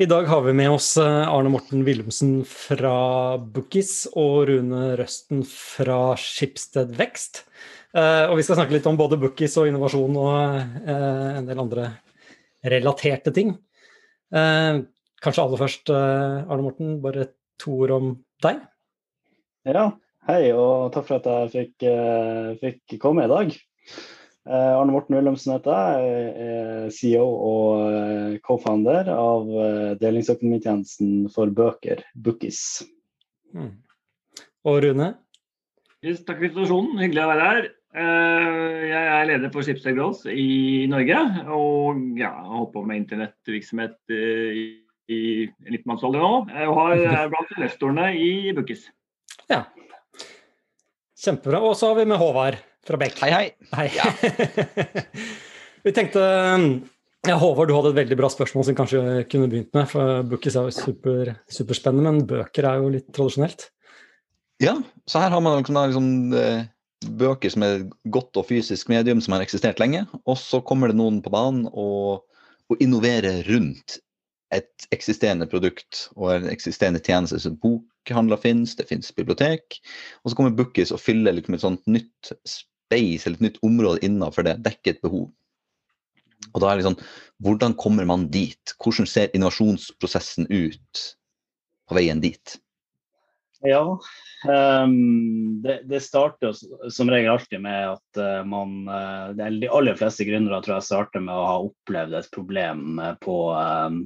I dag har vi med oss eh, Arne Morten Willumsen fra Bookies og Rune Røsten fra Skipsted Vekst. Eh, og vi skal snakke litt om både Bookies og innovasjon og eh, en del andre relaterte ting. Kanskje aller først, Arne Morten, bare to ord om deg? Ja, hei og takk for at jeg fikk, fikk komme i dag. Eh, Arne Morten Wilhelmsen heter jeg. Er CEO og eh, co-founder av eh, delingsøkonomitjenesten for bøker, Bookis. Mm. Og Rune? Yes, takk for invitasjonen. Hyggelig å være her. Jeg er leder for Schibsted Growth i Norge. Og ja, har holdt på med internettvirksomhet i litt mannsalder nå. Og har blant investorene i Bookis. Ja. Kjempebra. Og så har vi med Håvard fra Beck. Hei, hei. hei. Ja. vi tenkte ja, Håvard, du hadde et veldig bra spørsmål som vi kanskje kunne begynt med. for Bookies er jo super, superspennende, men bøker er jo litt tradisjonelt. Ja, så her har man liksom, liksom, bøker som er godt og fysisk medium som har eksistert lenge. Og så kommer det noen på banen og, og innoverer rundt et eksisterende produkt og en eksisterende tjeneste. Så bokhandler finnes, det finnes bibliotek. Og så kommer Bookies og fyller liksom et sånt nytt space eller et nytt område innenfor det, dekke et behov. Og da er det sånn, Hvordan kommer man dit? Hvordan ser innovasjonsprosessen ut på veien dit? Ja, um, det, det, starter som regel alltid med at uh, man uh, De aller fleste gründere tror jeg starter med å ha opplevd et problem på um,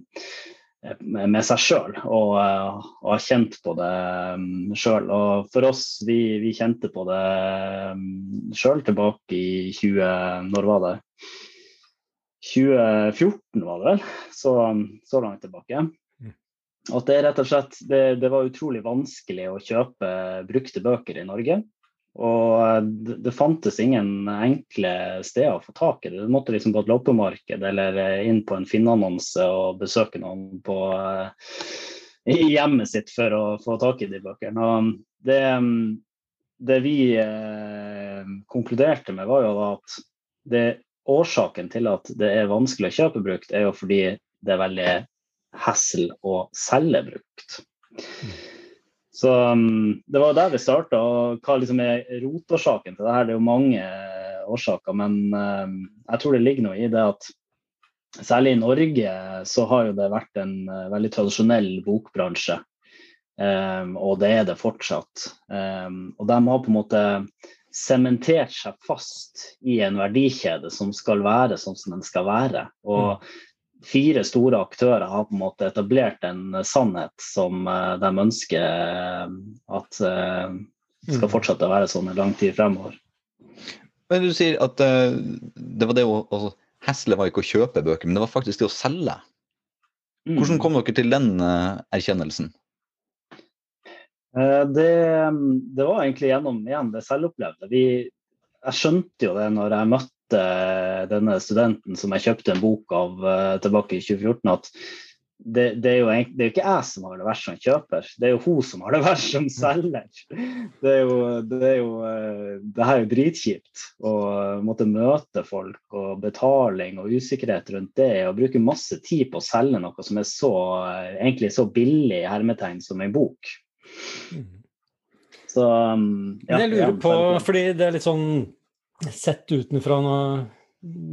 med seg sjøl og, og, har kjent på det um, sjøl. Og for oss, vi, vi kjente på det um, sjøl tilbake i 20... Når var det? 2014 var det vel, så, så langt tilbake. Mm. At det rett og slett det, det var utrolig vanskelig å kjøpe brukte bøker i Norge. Og eh, det fantes ingen enkle steder å få tak i det. Du måtte liksom på et loppemarked eller eh, inn på en Finn-annonse og besøke noen på, i hjemmet sitt for å få tak i de bøkene. Og det, det vi konkluderte med, var jo at det, årsaken til at det er vanskelig å kjøpe brukt, er jo fordi det er veldig hessel å selge brukt. Mm. Så um, Det var der vi starta. Hva liksom er rotårsaken til det her? Det er jo mange uh, årsaker, men uh, jeg tror det ligger noe i det at særlig i Norge så har jo det vært en uh, veldig tradisjonell bokbransje. Um, og det er det fortsatt. Um, og de har på en måte sementert seg fast i en verdikjede som skal være sånn som den skal være. Og mm fire store aktører har på en måte etablert en sannhet som eh, de ønsker eh, at eh, skal mm. fortsette å være sånn en lang tid fremover. Men Du sier at det var det å altså, Hesle var ikke å kjøpe bøker, men det var faktisk det å selge. Mm. Hvordan kom dere til den erkjennelsen? Det, det, var egentlig gjennom igjen det selvopplevde. Vi, jeg skjønte jo det når jeg møtte møtte denne studenten som jeg kjøpte en bok av uh, tilbake i 2014, at det, det, er jo, det, er ikke jeg som har det verst som kjøper, det er jo hun som har det verst som selger. Det er jo, det er jo uh, det her er jo dritkjipt å måtte møte folk og betaling og usikkerhet rundt det, og bruke masse tid på å selge noe som er så, egentlig så billig hermetegn som en bok. Mm. Så um, ja, Jeg lurer på, fordi det er litt sånn sett utenfra nå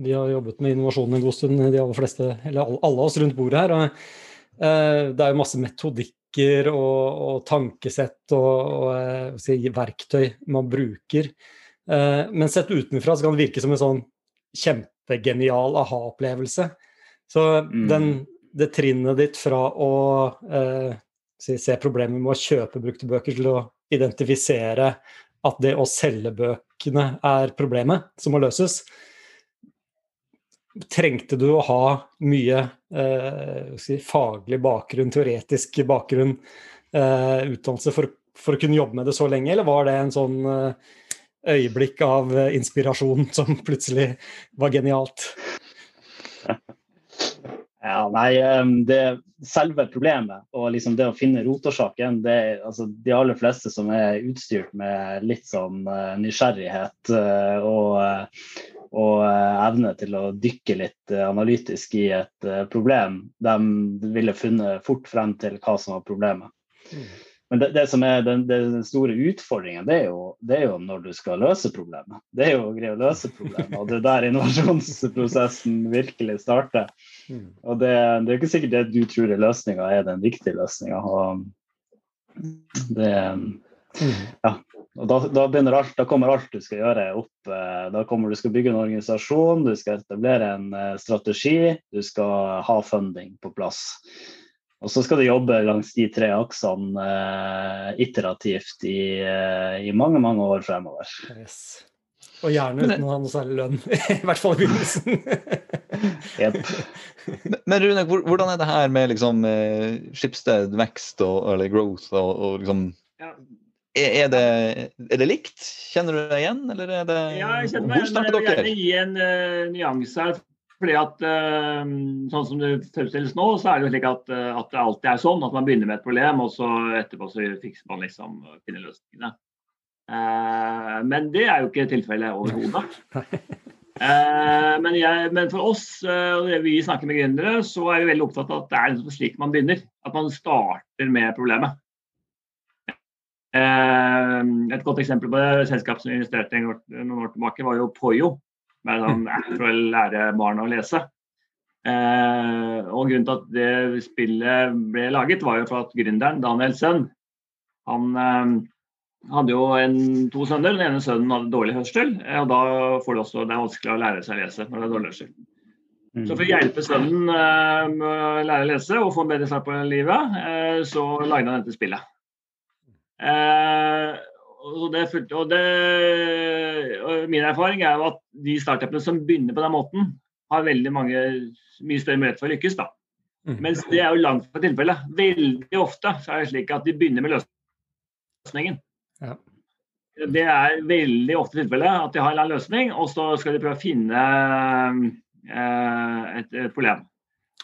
Vi har jobbet med innovasjon en god stund, de aller fleste, eller alle, oss rundt bordet her. og eh, Det er jo masse metodikker og, og tankesett og, og eh, si, verktøy man bruker. Eh, men sett utenfra så kan det virke som en sånn kjempegenial aha-opplevelse. Så mm. den, det trinnet ditt fra å eh, se problemer med å kjøpe brukte bøker til å identifisere at det å selge bøkene er problemet som må løses. Trengte du å ha mye eh, si, faglig bakgrunn, teoretisk bakgrunn, eh, utdannelse for, for, å kunne jobbe med det så lenge, eller var det en sånn eh, øyeblikk av inspirasjon som plutselig var genialt? Ja, nei, det Selve problemet og liksom det å finne rotårsaken det altså, De aller fleste som er utstyrt med litt sånn uh, nysgjerrighet uh, og, og evne til å dykke litt analytisk i et problem, de ville funnet fort frem til hva som var problemet. Mm. Men det, det, som er den, den store utfordringen, det er, jo, det er, jo, når du skal løse problemet. Det er jo å greie å løse problemet, og det er der innovasjonsprosessen virkelig starter. Mm. Og det, det er ikke sikkert det du tror er løsninga, er den viktige løsninga. Det mm. Ja. Da, da, alt, da, kommer alt du skal gjøre opp. Eh, da kommer du skal bygge en organisasjon, du skal etablere en eh, strategi, du skal ha funding på plass. Og så skal du jobbe langs de tre aksene uh, iterativt i, uh, i, mange, mange år fremover. Yes. Og gjerne uten å ha noe særlig lønn, i hvert fall i begynnelsen. yep. Men Rune, hvordan er det her med liksom, eh, Skipsted vekst og, eller growth og, og liksom ja. er, det, er, det, likt? Kjenner du deg igjen, eller er det Ja, jeg kjenner meg igjen. Gjerne gi en uh, nyanse her. Fordi at uh, Sånn som det fremstilles nå, så er det jo slik at, uh, at, det alltid er sånn at man begynner med et problem, og så etterpå så fikser man liksom finner løsningene. Uh, men det er jo ikke tilfellet overhodet. men, men, for oss, og det vi snakker med gründere, så er vi veldig opptatt av at det er liksom slik man begynner. At man starter med problemet. et godt eksempel på det, selskapet som investerte noen år tilbake, var jo Poyo med han er for å lære barn å lese. Eh, og Grunnen til at det spillet ble laget, var jo for at gründeren, Daniel Sønn, han eh, hadde jo en, to sønner. Den ene sønnen hadde dårlig hørsel, eh, og da får det også, det er vanskelig å lære seg å lese når det er dårlig hørsel. Mm. Så for å hjelpe sønnen eh, med å lære å lese og få en bedre start på livet, eh, så lagde han dette spillet. Eh, og, det, og, det, og min erfaring er jo at de startupene som begynner på den måten, har veldig mange, mye større mulighet for å lykkes. da. Mm. Mens det er jo langt fra tilfellet. Veldig ofte så er det slik at de begynner med løsningen. Ja. Det er veldig ofte tilfellet at de har en løsning, og så skal de prøve å finne eh, et, et, problem.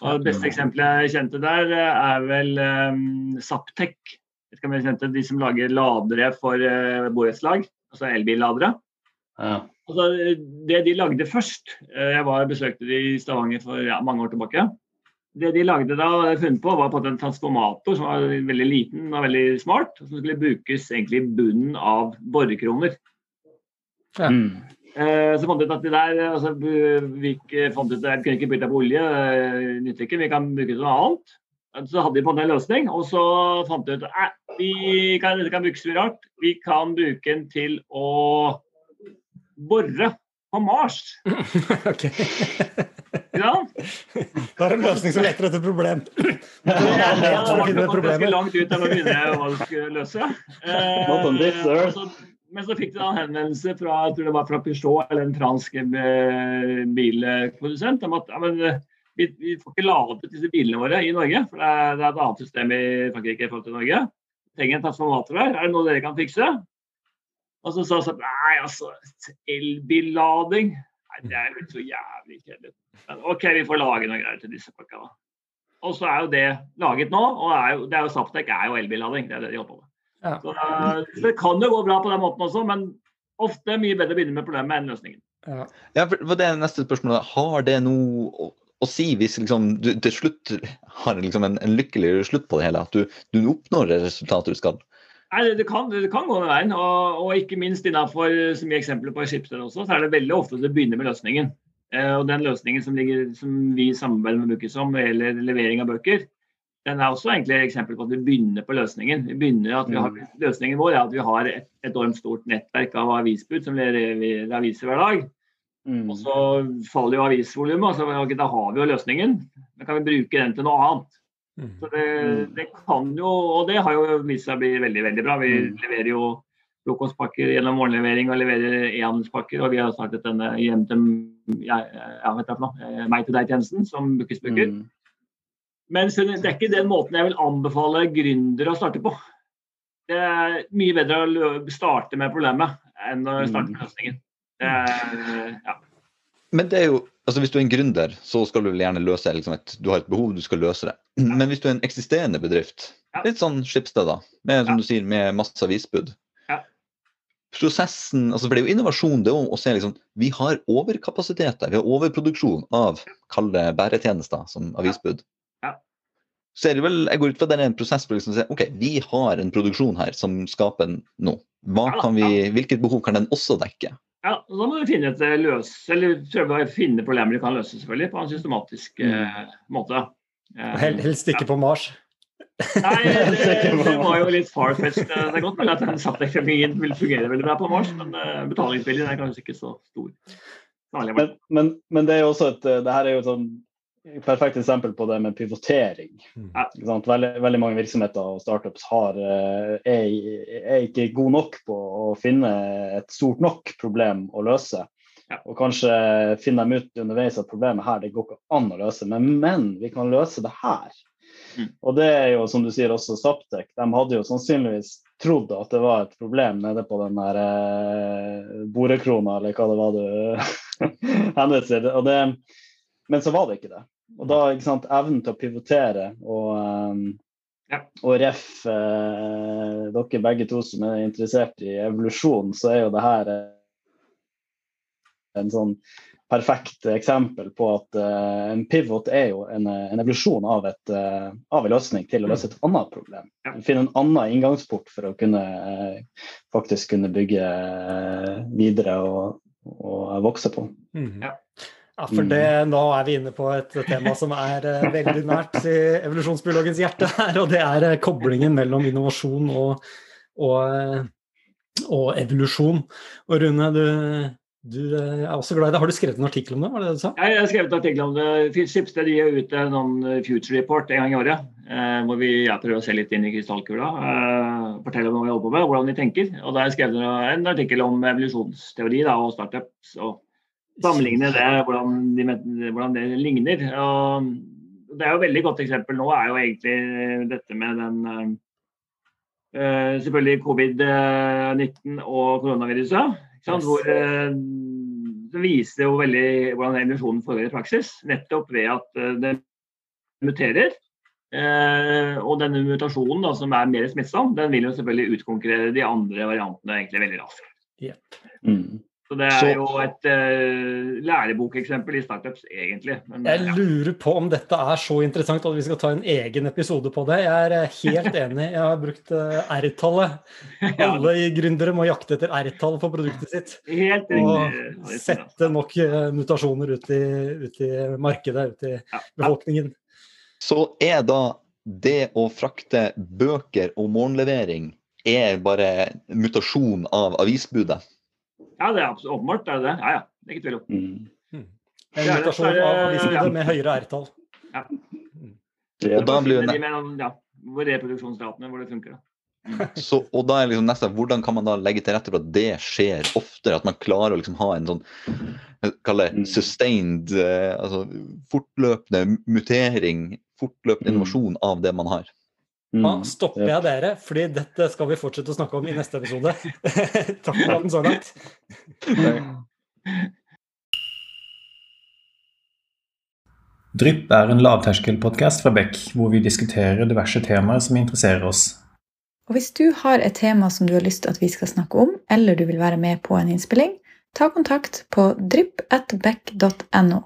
Og Det beste eksempelet jeg kjente der, er vel um, Saptek skal vi kjente, de som lager ladere for uh, borettslag, altså elbilladere. Ja. Altså, det de lagde først uh, Jeg var besøkte de i Stavanger for ja, mange år tilbake. Det de lagde da, funnet på, var på en transformator som var veldig liten og veldig smart. Som skulle brukes egentlig i bunnen av borekroner. Ja. Mm. Uh, så fant ut at de der, altså, vi fant ut at vi kunne ikke bytte på olje, nytter ikke, vi kan bruke det til noe annet. Så hadde de på en løsning, og så fant de ut at vi kan, dette kan brukes mye rart. Vi kan bruke den til å bore på Mars. ok. Ja. Det er en løsning som letter etter problem. Ja, det var ganske langt ut av å begynne hva du skulle løse. Eh, men så fikk de en henvendelse fra jeg tror det var fra Peugeot, eller en fransk eh, bilprodusent, om at ja, men, vi, vi, får ikke ladet disse bilene våre i Norge. For det er, det er et annet system i Frankrike i forhold til Norge Vi trenger en transformator her, er det noe dere kan fikse? Og så sa han nei, altså, elbillading Nei, det er jo så jævlig kjedelig. Men OK, vi får lage noe greier til disse folka, da. Og så er jo det laget nå, og er jo, det er jo Saptek er jo elbillading. Det er det de holder på med. Ja. Så, så, det kan jo gå bra på den måten også, men ofte mye bedre å begynne med problemet enn løsningen. Ja, ja for det er neste spørsmålet. Har det noe å si hvis liksom, du til slutt har liksom en, en lykkeligere slutt på det hele? At du, du oppnår det resultatet du skal? Nei, det, kan, det kan gå den veien. Og, og ikke minst innenfor som mye eksempler på Schibsted også, så er det veldig ofte det begynner med løsningen. Eh, og den løsningen som, ligger, som vi samarbeider med Bookies om eller levering av bøker, den er også egentlig et eksempel på at vi begynner på løsningen. Vi begynner at vi har, mm. Løsningen vår er at vi har et enormt stort nettverk av avisbud som leverer aviser hver dag. Mm. Og så faller jo avisvolumet, og så okay, da har vi jo løsningen. Da kan vi bruke den til noe annet. Mm. Så det, mm. det, kan jo, og det har jo vist seg å bli veldig veldig bra. Vi mm. leverer jo frokostpakker gjennom morgenlevering og leverer e-handelspakker. Og vi har startet denne hjem til ja, ja, vet jeg eh, meg til deg-tjenesten som brukes bruker Mm. Men det er ikke den måten jeg vil anbefale gründere å starte på. Det er mye bedre å starte med problemet enn å starte med løsningen. Eh, ja. Men det er jo, altså hvis du er en gründer, så skal du vel gjerne løse liksom et, du har et behov, du skal løse det. Men hvis du er en eksisterende bedrift, litt sånn Schibsted, da, med, som du sier, med masse avisbud, prosessen altså For det er jo innovasjon det å se liksom, vi har overkapasiteter, vi har overproduksjon av kalde bæretjenester som avisbud. Ja. Så er det vel, Jeg går ut fra det er en prosess for liksom å si ok, vi har en produksjon her som skaper noe. Hva kan vi, Hvilket behov kan den også dekke? Ja, Da må vi finne et eh, løs, eller prøve å finne problemer du kan løse selvfølgelig, på en systematisk mm. eh, måte. Helst ikke ja. på Mars. Nei, det, det, var jo litt far-fetched. Det er godt mulig at den satteknologien vil fungere veldig bra på Mars, men betalingsviljen er kanskje ikke så stor. Men, men, men, det er jo også et det her er jo et sånn perfekt eksempel på det med pivotering. Mm. Veldig, veldig, mange virksomheter og startups har, eh, er, er, ikke gode nok på å finne et stort nok problem å løse. Ja. Og kanskje finne dem ut underveis at problemet her det går ikke an å løse, men, men vi kan løse det her. Mm. Og det er jo, som du sier, også Saptek. De hadde jo sannsynligvis trodd at det var et problem nede på den der eh, borekrona, eller hva det var du henviste til. Men så var det ikke det. Og da, ikke sant, evnen til å pivotere og, um, ja. og ref eh, dere begge to som er interessert i evolusjon, så er jo det her eh, en sånn perfekt eksempel på at uh, en pivot er jo en, en evolusjon av, et, uh, av, en løsning til å løse et annet problem. Finne en annen inngangsport for å kunne uh, faktisk kunne bygge videre og, og, vokse på. Mm. Ja. Ja. for det, nå er vi inne på et tema som er veldig nært i evolusjonsbiologens hjerte her, og det er koblingen mellom innovasjon og, og, og evolusjon. Og Rune, du du eh, er også glad i det. Har du skrevet en artikkel om det? var det det du sa? jeg har skrevet en artikkel om det. Skipsted gir ut en sånn future report en gang i året. Eh, hvor vi jeg prøver å se litt inn i krystallkula. Eh, fortelle om hva vi holder på med, hvordan vi tenker. Og Da har jeg skrevet en artikkel om evolusjonsteori da, og startups. og Sammenligne det, hvordan, de, hvordan det ligner. Og det er jo et veldig godt eksempel nå er jo egentlig dette med den uh, selvfølgelig covid-19 og koronaviruset. Yes. Hvor uh, det viser jo veldig hvordan emisjonen foregår i praksis. Nettopp ved at uh, det muterer. Uh, og denne mutasjonen da, som er mer smittsom, den vil jo selvfølgelig utkonkurrere de andre variantene egentlig veldig raskt. Yep. Mm. Så det er jo et uh, lærebokeksempel i startups, egentlig. Men, jeg lurer på om dette er så interessant at vi skal ta en egen episode på det. Jeg er helt enig. Jeg har brukt uh, R-tallet. Alle gründere må jakte etter R-tall for produktet sitt. Helt og sette nok uh, mutasjoner ut i, ut i, markedet, ut i befolkningen. Så er da det å frakte bøker og morgenlevering er bare mutasjon av avisbudet? Ja, det er åpenbart. Det er det. Ja, ja. Det er ikke tvil om. Mm. mm. En mutasjon av avisbildet med høyere R-tall. Ja. Mm. Og da blir det ja, hvor reproduksjonsratene hvor det funker. da. Så, og da er liksom neste, Hvordan kan man da legge til rette for at det skjer oftere? At man klarer å liksom ha en sånn det mm. sustained, eh, altså fortløpende mutering, fortløpende innovasjon av det man har? Da mm. stopper jeg dere, fordi dette skal vi fortsette å snakke om i neste episode. Takk for praten så langt. Drypp er en lavterskelpodkast fra Beck, hvor vi diskuterer diverse temaer som interesserer oss. Og Hvis du har et tema som du har lyst til at vi skal snakke om, eller du vil være med på en innspilling, ta kontakt på drypp.beck.no.